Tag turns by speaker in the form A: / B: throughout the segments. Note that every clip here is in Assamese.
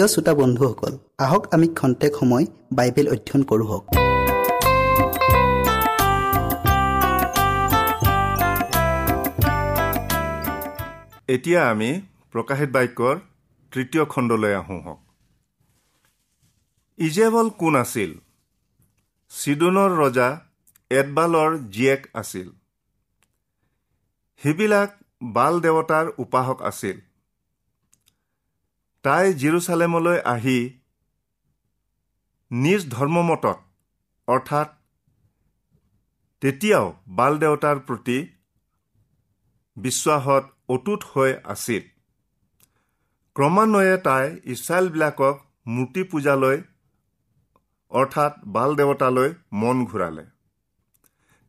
A: প্ৰিয় শ্ৰোতা বন্ধুসকল আহক আমি খন্তেক সময় বাইবেল অধ্যয়ন কৰোঁ
B: এতিয়া আমি প্ৰকাশিত বাক্যৰ তৃতীয় খণ্ডলৈ আহোঁ হওক। ইজেবল কোন আছিল? চিডোনৰ ৰজা এডবালৰ জীয়েক আছিল। সেইবিলাক বাল দেৱতাৰ উপাসক আছিল। তাই জিৰচালেমলৈ আহি নিজ ধৰ্মমতত অৰ্থাৎ তেতিয়াও বাল দেৱতাৰ প্ৰতি বিশ্বাসত অটুট হৈ আছিল। ক্ৰমান্বয়ে তাই ইছৰাইলবিলাকক মূৰ্তি পূজালৈ অৰ্থাৎ বাল দেৱতালৈ মন ঘূৰালে।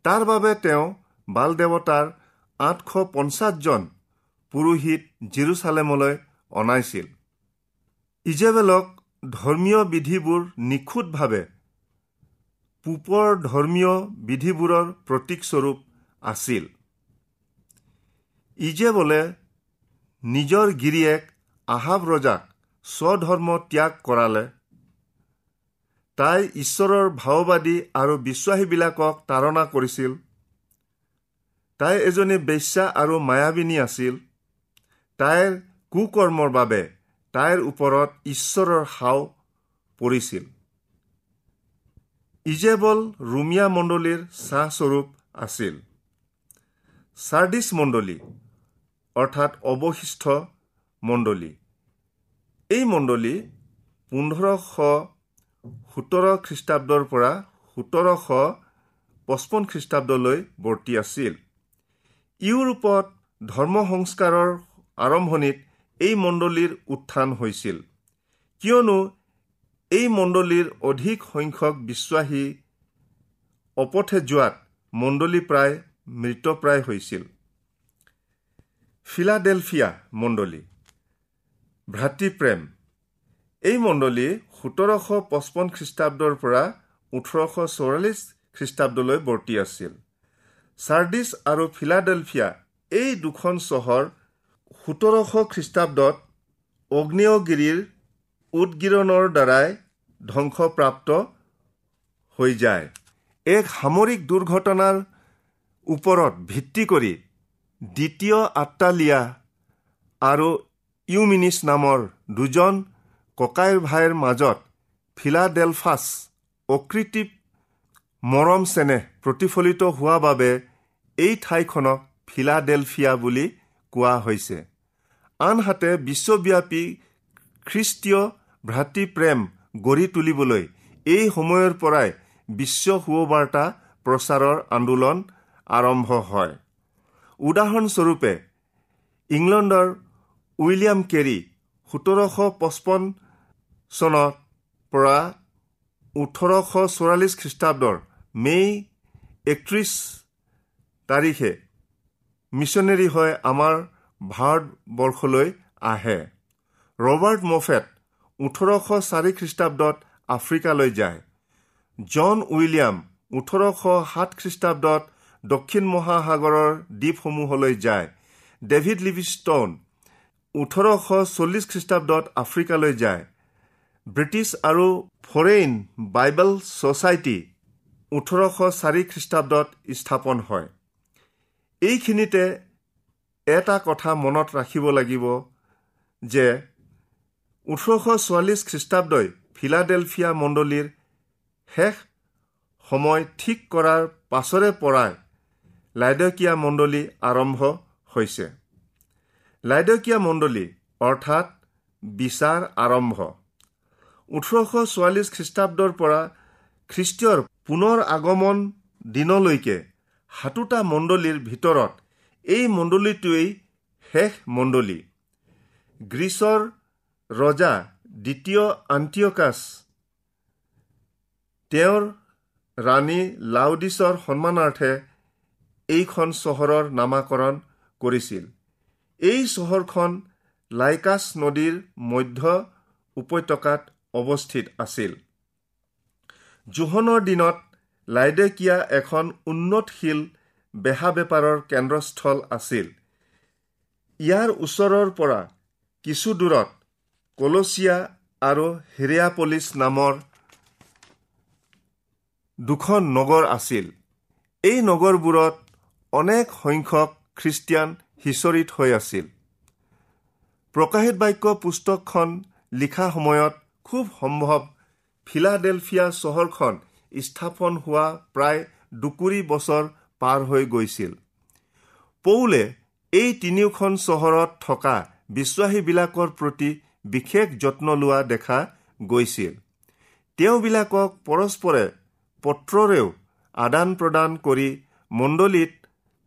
B: তাৰ বাবে তেওঁ বাল দেৱতাৰ আঠশ পঞ্চাছজন পুৰোহিত জিৰচালেমলৈ অনাইছিল। ইজেবেলক ধৰ্মীয় বিধিবোৰ নিখুঁতভাৱে পূপৰ ধৰ্মীয় বিধিবোৰৰ প্ৰতীকস্বৰূপ আছিল। ইজেবলে নিজৰ গিৰিয়েক আহাব ৰজাক স্বধৰ্ম ত্যাগ কৰালে তাই ঈশ্বৰৰ ভাওবাদী আৰু বিশ্বাসীবিলাকক তাৰণা কৰিছিল। তাই এজনী বেশ্যা আৰু মায়াবিনী আছিল। তাইৰ কুকৰ্মৰ বাবে তাইৰ ওপৰত ঈশ্বৰৰ হাও পৰিছিল। ইজেবল ৰুমিয়া মণ্ডলীৰ চাহস্বৰূপ আছিল। চাৰ্ডিছ মণ্ডলী অৰ্থাৎ অৱশিষ্ট মণ্ডলী। এই মণ্ডলী পোন্ধৰশ সোতৰ খ্ৰীষ্টাব্দৰ পৰা সোতৰশ পঁচপন্ন খ্ৰীষ্টাব্দলৈ বৰ্তি আছিল। ইউৰোপত ধৰ্ম সংস্কাৰৰ আৰম্ভণিত এই মণ্ডলীৰ উত্থান হৈছিল। কিয়নো এই মণ্ডলীৰ অধিক সংখ্যক বিশ্বাসী অপথে যোৱাত মণ্ডলী প্ৰায় মৃতপ্ৰায় হৈছিল। ফিলাডেলফিয়া মণ্ডলী ভ্ৰাতৃপ্ৰেম। এই মণ্ডলী সোতৰশ পঁচপন্ন খ্ৰীষ্টাব্দৰ পৰা ওঠৰশ চৌৰাল্লিছ খ্ৰীষ্টাব্দলৈ বৰ্তি আছিল। চাৰ্ডিছ আৰু ফিলাডেলফিয়া এই দুখন চহৰ সোতৰশ খ্ৰীষ্টাব্দত অগ্নেয়গিৰিৰ উদগিৰণৰ দ্বাৰাই ধ্বংসপ্ৰাপ্ত হৈ যায়। এক সামৰিক দুৰ্ঘটনাৰ ওপৰত ভিত্তি কৰি দ্বিতীয় আত্তালিয়া আৰু ইউমিনিছ নামৰ দুজন ককাইৰ ভাইৰ মাজত ফিলাডেলফাছ অকৃত্ৰিম মৰম চেনেহ প্ৰতিফলিত হোৱা বাবে এই ঠাইখনক ফিলাডেলফিয়া বুলি কোৱা হৈছে। আনহাতে বিশ্বব্যাপী খ্ৰীষ্টীয় ভ্ৰাতৃপ্ৰেম গঢ়ি তুলিবলৈ এই সময়ৰ পৰাই বিশ্ব সুবাৰ্তা প্ৰচাৰৰ আন্দোলন আৰম্ভ হয়। উদাহৰণস্বৰূপে ইংলেণ্ডৰ উইলিয়াম কেৰী সোতৰশ পঁচপন্ন চনত পৰা ওঠৰশ চৌৰাল্লিছ খ্ৰীষ্টাব্দৰ মে' একত্ৰিছ তাৰিখে মিছনেৰী হৈ আমাৰ ভাৰতবৰ্ষলৈ আহে। ৰবাৰ্ট মফেট ওঠৰশ চাৰি খ্ৰীষ্টাব্দত আফ্ৰিকালৈ যায়। জন উইলিয়াম ওঠৰশ সাত খ্ৰীষ্টাব্দত দক্ষিণ মহাসাগৰৰ দ্বীপসমূহলৈ যায়। ডেভিড লিভিষ্টন ওঠৰশ চল্লিছ খ্ৰীষ্টাব্দত আফ্ৰিকালৈ যায়। ব্ৰিটিছ আৰু ফৰেইন বাইবেল ছ'চাইটি ওঠৰশ চাৰি খ্ৰীষ্টাব্দত স্থাপন হয়। এইখিনিতে এটা কথা মনত ৰাখিব লাগিব যে ওঠৰশ চৌৰাল্লিছ খ্ৰীষ্টাব্দই ফিলাডেলফিয়া মণ্ডলীৰ শেষ সময় ঠিক কৰাৰ পাছৰে পৰাই লাইডকীয়া মণ্ডলী আৰম্ভ হৈছে। লাইডকীয়া মণ্ডলী অৰ্থাৎ বিচাৰ আৰম্ভ। ওঠৰশ চৌৰাল্লিছ খ্ৰীষ্টাব্দৰ পৰা খ্ৰীষ্টীয়ৰ পুনৰ আগমন দিনলৈকে সাতোটা মণ্ডলীৰ ভিতৰত এই মণ্ডলীটোৱেই শেষ মণ্ডলী। গ্ৰীচৰ ৰজা দ্বিতীয় আন্টিয়কাছ তেওঁৰ ৰাণী লাউডিছৰ সন্মানাৰ্থে এইখন চহৰৰ নামাকৰণ কৰিছিল। এই চহৰখন লাইকাছ নদীৰ মধ্য উপত্যকাত অৱস্থিত আছিল। জোহনৰ দিনত লাইডেকিয়া এখন উন্নতশীল বেহা বেপাৰৰ কেন্দ্ৰস্থল আছিল। ইয়াৰ ওচৰৰ পৰা কিছু দূৰত কলচিয়া আৰু হিৰিয়াপলিছ নামৰ দুখন নগৰ আছিল। এই নগৰবোৰত অনেক সংখ্যক খ্ৰীষ্টিয়ান সিঁচৰিত হৈ আছিল। প্ৰকাশিত বাক্য পুস্তকখন লিখা সময়ত খুব সম্ভৱ ফিলাডেলফিয়া চহৰখন স্থাপন হোৱা প্ৰায় দুকুৰি বছৰ পাৰ হৈ গৈছিল। পৌলে এই তিনিওখন চহৰত থকা বিশ্বাসীবিলাকৰ প্ৰতি বিশেষ যত্ন লোৱা দেখা গৈছিল। তেওঁবিলাকক পৰস্পৰে পত্ৰৰেও আদান প্ৰদান কৰি মণ্ডলীত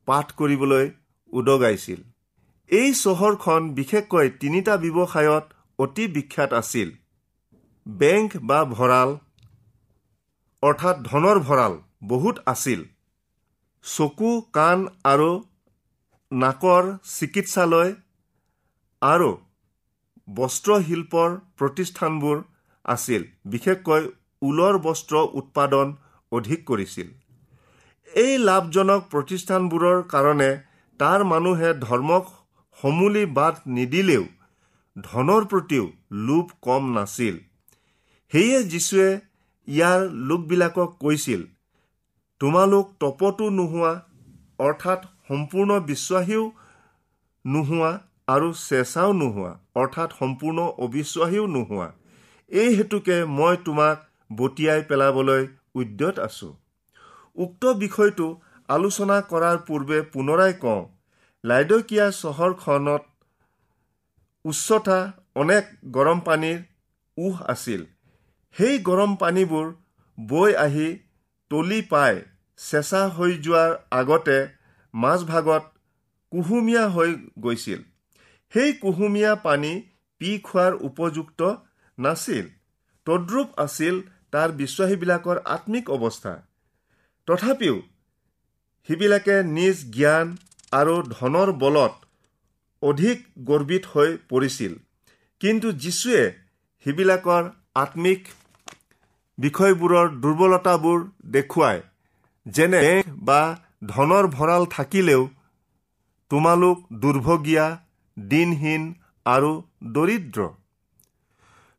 B: পাঠ কৰিবলৈ উদগাইছিল। এই চহৰখন বিশেষকৈ তিনিটা ব্যৱসায়ত অতি বিখ্যাত আছিল। বেংক বা ভঁৰাল অৰ্থাৎ ধনৰ ভঁৰাল বহুত আছিল। চকু কাণ আৰু নাকৰ চিকিৎসালয় আৰু বস্ত্ৰশিল্পৰ প্ৰতিষ্ঠানবোৰ আছিল। বিশেষকৈ ঊলৰ বস্ত্ৰ উৎপাদন অধিক কৰিছিল। এই লাভজনক প্ৰতিষ্ঠানবোৰৰ কাৰণে তাৰ মানুহে ধৰ্মক সমূলি বাদ নিদিলেও ধনৰ প্ৰতিও লোভ কম নাছিল। সেয়ে যীশুৱে ইয়াৰ লোকবিলাকক কৈছিল তোমালোক তপতো নোহোৱা অৰ্থাৎ সম্পূৰ্ণ বিশ্বাসীও নোহোৱা আৰু চেঁচাও নোহোৱা অৰ্থাৎ সম্পূৰ্ণ অবিশ্বাসীও নোহোৱা। এই হেতুকে মই তোমাক বটিয়াই পেলাবলৈ উদ্যত আছো। উক্ত বিষয়টো আলোচনা কৰাৰ পূৰ্বে পুনৰাই কওঁ লাইডকীয়া চহৰখনত উচ্চতা অনেক গৰম পানীৰ উহ আছিল। সেই গৰম পানীবোৰ বৈ আহি তলি পাই চেঁচা হৈ যোৱাৰ আগতে মাজভাগত কুহুমীয়া হৈ গৈছিল। সেই কুহুমীয়া পানী পি খোৱাৰ উপযুক্ত নাছিল। তদ্ৰুপ আছিল তাৰ বিশ্বাসীবিলাকৰ আত্মিক অৱস্থা। তথাপিও সিবিলাকে নিজ জ্ঞান আৰু ধনৰ বলত অধিক গৰ্বিত হৈ পৰিছিল। কিন্তু যীশুৱে সিবিলাকৰ আত্মিক বিষয়বোৰৰ দুৰ্বলতাবোৰ দেখুৱাই যেনে বা ধনৰ ভঁৰাল থাকিলেও তোমালোক দুৰ্ভগীয়া দিনহীন আৰু দৰিদ্ৰ।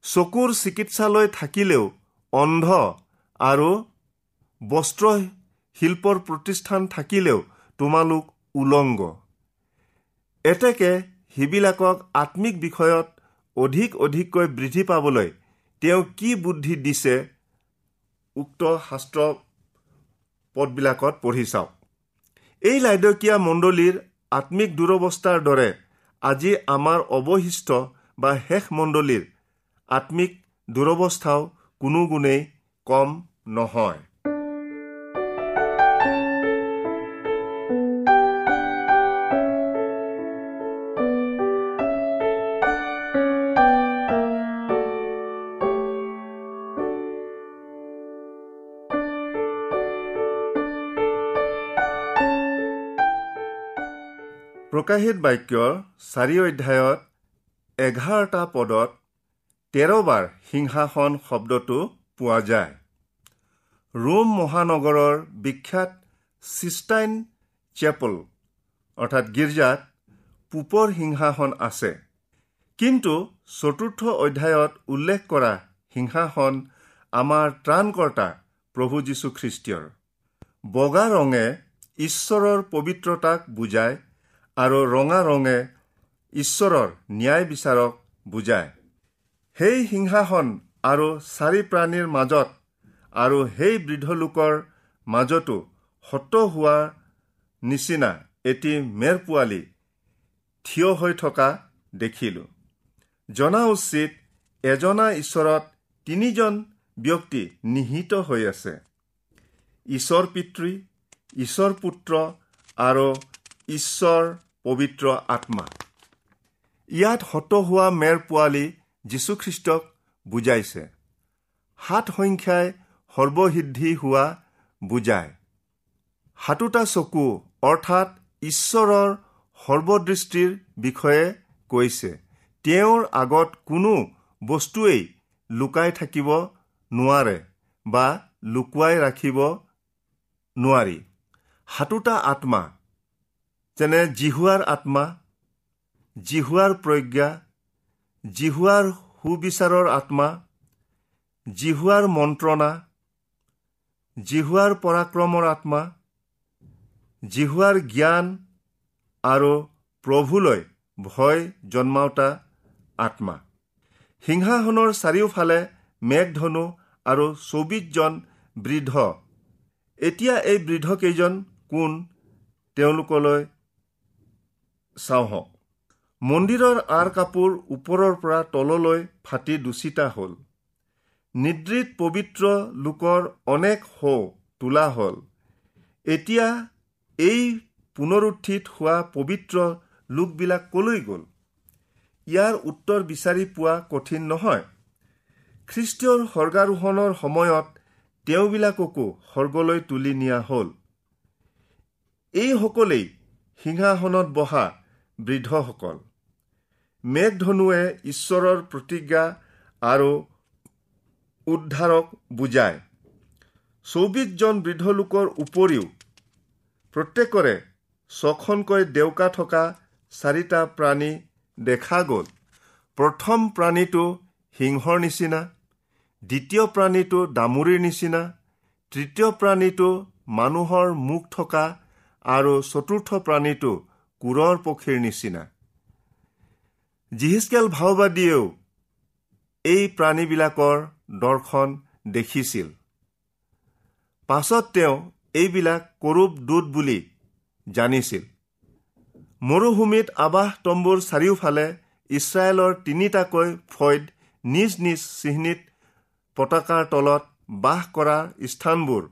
B: চকুৰ চিকিৎসালয় থাকিলেও অন্ধ আৰু বস্ত্ৰ শিল্পৰ প্ৰতিষ্ঠান থাকিলেও তোমালোক উলংগ। এতেকে সিবিলাকক আত্মিক বিষয়ত অধিক অধিককৈ বৃদ্ধি পাবলৈ তেওঁ কি বুদ্ধি দিছে উক্ত শাস্ত্ৰ পদবিলাকত পঢ়ি চাওক এই লাইদকীয়া মণ্ডলীৰ আত্মিক দুৰৱস্থাৰ দৰে আজি আমাৰ অৱশিষ্ট বা শেষ মণ্ডলীৰ আত্মিক দুৰৱস্থাও কোনো গুণেই কম নহয়। প্ৰকাশিত বাক্যৰ চাৰি অধ্যায়ত এঘাৰটা পদত তেৰবাৰ সিংহাসন শব্দটো পোৱা যায়। ৰোম মহানগৰৰ বিখ্যাত চিষ্টাইন চেপল অৰ্থাৎ গীৰ্জাত পূপৰ সিংহাসন আছে। কিন্তু চতুৰ্থ অধ্যায়ত উল্লেখ কৰা সিংহাসন আমাৰ ত্ৰাণকৰ্তা প্ৰভু যীশুখ্ৰীষ্টীয়ৰ বগা ৰঙে ঈশ্বৰৰ পবিত্ৰতাক বুজায় আৰু ৰঙা ৰঙে ঈশ্বৰৰ ন্যায় বিচাৰক বুজায় সেই সিংহাসন আৰু চাৰি প্ৰাণীৰ মাজত আৰু সেই বৃদ্ধ লোকৰ মাজতো সত হোৱাৰ নিচিনা এটি মেৰ পোৱালি থিয় হৈ থকা দেখিলোঁ জনা উচিত এজনা ঈশ্বৰত তিনিজন ব্যক্তি নিহিত হৈ আছে ঈশ্বৰ পিতৃ ঈশ্বৰ পুত্ৰ আৰু ঈশ্বৰ পবিত্ৰ আত্মা। ইয়াত হত হোৱা মেৰ পোৱালি যীশুখ্ৰীষ্টক বুজাইছে। সাত সংখ্যাই সৰ্বসিদ্ধি হোৱা বুজায়। সাতোটা চকু অৰ্থাৎ ঈশ্বৰৰ সৰ্বদৃষ্টিৰ বিষয়ে কৈছে। তেওঁৰ আগত কোনো বস্তুৱেই লুকাই থাকিব নোৱাৰে বা লুকুৱাই ৰাখিব নোৱাৰি। সাতোটা আত্মা যেনে জিহুৱাৰ আত্মা জিহুৱাৰ প্ৰজ্ঞা জিহুৱাৰ সুবিচাৰৰ আত্মা জিহুৱাৰ মন্ত্ৰণা জিহুৱাৰ পৰাক্ৰমৰ আত্মা জিহুৱাৰ জ্ঞান আৰু প্ৰভুলৈ ভয় জন্মাওঁতা আত্মা। সিংহাসনৰ চাৰিওফালে মেঘধনু আৰু চৌবিছজন বৃদ্ধ। এতিয়া এই বৃদ্ধকেইজন কোন? তেওঁলোকলৈ চাওঁহক। মন্দিৰৰ আঁৰ কাপোৰ ওপৰৰ পৰা তললৈ ফাটি দূষিতা হ'ল। নিদ্ৰিত পবিত্ৰ লোকৰ অনেক শৌ তোলা হ'ল। এতিয়া এই পুনৰুত্থিত হোৱা পবিত্ৰ লোকবিলাক কলৈ গ'ল? ইয়াৰ উত্তৰ বিচাৰি পোৱা কঠিন নহয়। খ্ৰীষ্টীয়ৰ স্বৰ্গাৰোহণৰ সময়ত তেওঁবিলাককো স্বৰ্গলৈ তুলি নিয়া হ'ল। এইসকলেই সিংহাসনত বহা বৃদ্ধসকল। মেঘধনুৱে ঈশ্বৰৰ প্ৰতিজ্ঞা আৰু উদ্ধাৰক বুজায়। চৌবিছজন বৃদ্ধ লোকৰ উপৰিও প্ৰত্যেকৰে ছখনকৈ ডেউকা থকা চাৰিটা প্ৰাণী দেখা গ'ল। প্ৰথম প্ৰাণীটো সিংহৰ নিচিনা দ্বিতীয় প্ৰাণীটো দামুৰীৰ নিচিনা তৃতীয় প্ৰাণীটো মানুহৰ মুখ থকা আৰু চতুৰ্থ প্ৰাণীটো কোৰৰ পক্ষীৰ নিচিনা। জিহিচকেল ভাওবাদীয়েও এই প্ৰাণীবিলাকৰ দৰ্শন দেখিছিল। পাছত তেওঁ এইবিলাক কৰূপ দূত বুলি জানিছিল। মৰুভূমিত আৱাস তম্বুৰ চাৰিওফালে ইছৰাইলৰ তিনিটাকৈ ফৈদ নিজ নিজ চিহ্নিত পতাকাৰ তলত বাস কৰা স্থানবোৰ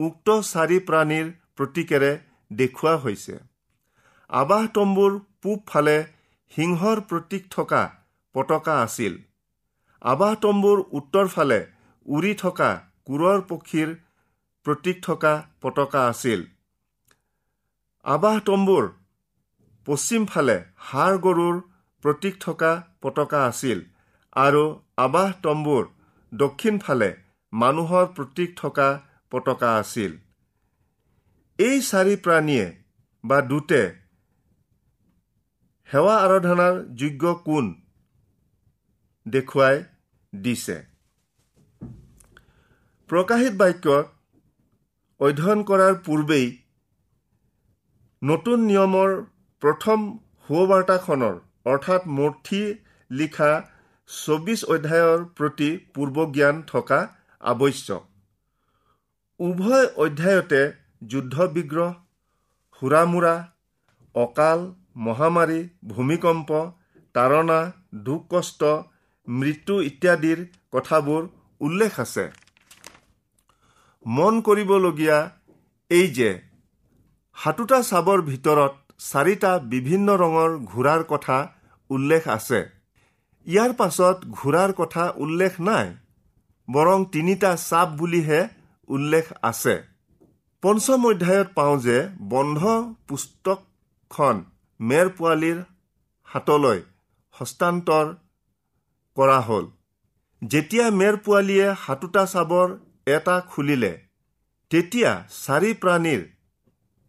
B: উক্ত চাৰি প্ৰাণীৰ প্ৰতীকেৰে দেখুওৱা হৈছে। আৱাস তম্বুৰ পূব ফালে সিংহৰ প্ৰতীক থকা পতাকা আছিল। আৱাস তম্বুৰ উত্তৰ ফালে উৰি থকা কোৰৰ পক্ষীৰ প্ৰতীক থকা পতাকা আছিল। আৱাস তম্বুৰ পশ্চিম ফালে হাড় গৰুৰ প্ৰতীক থকা পতাকা আছিল আৰু আৱাস তম্বুৰ দক্ষিণ ফালে মানুহৰ প্ৰতীক থকা পতাকা আছিল। এই চাৰি প্ৰাণীয়ে বা দূতে সেৱা আৰাধনাৰ যোগ্য কোন দেখুৱাই দিছে? প্ৰকাশিত বাক্যত অধ্যয়ন কৰাৰ পূৰ্বেই নতুন নিয়মৰ প্ৰথম সুবাৰ্তাখনৰ অৰ্থাৎ মূৰ্তি লিখা চৌবিছ অধ্যায়ৰ প্ৰতি পূৰ্বজ্ঞান থকা আৱশ্যক। উভয় অধ্যায়তে যুদ্ধ বিগ্ৰহ সুৰামোৰা অকাল মহামাৰী ভূমিকম্প তাৰণা দুখ কষ্ট মৃত্যু ইত্যাদিৰ কথাবোৰ উল্লেখ আছে। মন কৰিবলগীয়া এই যে সাতোটা চাবৰ ভিতৰত চাৰিটা বিভিন্ন ৰঙৰ ঘোঁৰাৰ কথা উল্লেখ আছে। ইয়াৰ পাছত ঘোঁৰাৰ কথা উল্লেখ নাই বৰং তিনিটা চাপ বুলিহে উল্লেখ আছে। পঞ্চম অধ্যায়ত পাওঁ যে বন্ধ পুস্তকখন মেৰ পোৱালীৰ হাতলৈ হস্তান্তৰ কৰা হ'ল। যেতিয়া মেৰ পোৱালীয়ে সাতোটা চাবৰ এটা খুলিলে তেতিয়া চাৰি প্ৰাণীৰ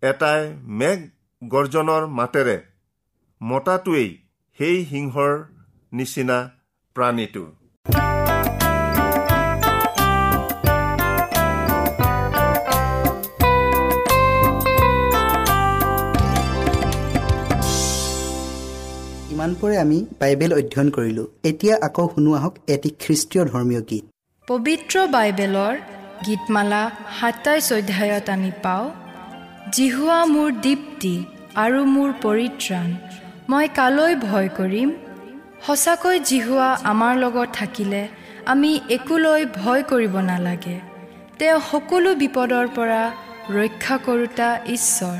B: এটাই মেঘ গৰ্জনৰ মাতেৰে মতাটোৱেই সেই সিংহৰ নিচিনা প্ৰাণীটো।
A: ইমানপৰে আমি বাইবেল অধ্যয়ন কৰিলোঁ। এতিয়া আকৌ শুনো আহক এটি খ্ৰীষ্টীয় ধৰ্মীয় গীত।
C: পবিত্ৰ বাইবেলৰ গীতমালা সাতাইছ অধ্যায়ত আমি পাওঁ জিহুৱা মোৰ দীপ্তি আৰু মোৰ পৰিত্ৰাণ মই কালৈ ভয় কৰিম? সঁচাকৈ জিহুৱা আমাৰ লগত থাকিলে আমি একোলৈ ভয় কৰিব নালাগে। তেওঁ সকলো বিপদৰ পৰা ৰক্ষা কৰোতা ঈশ্বৰ।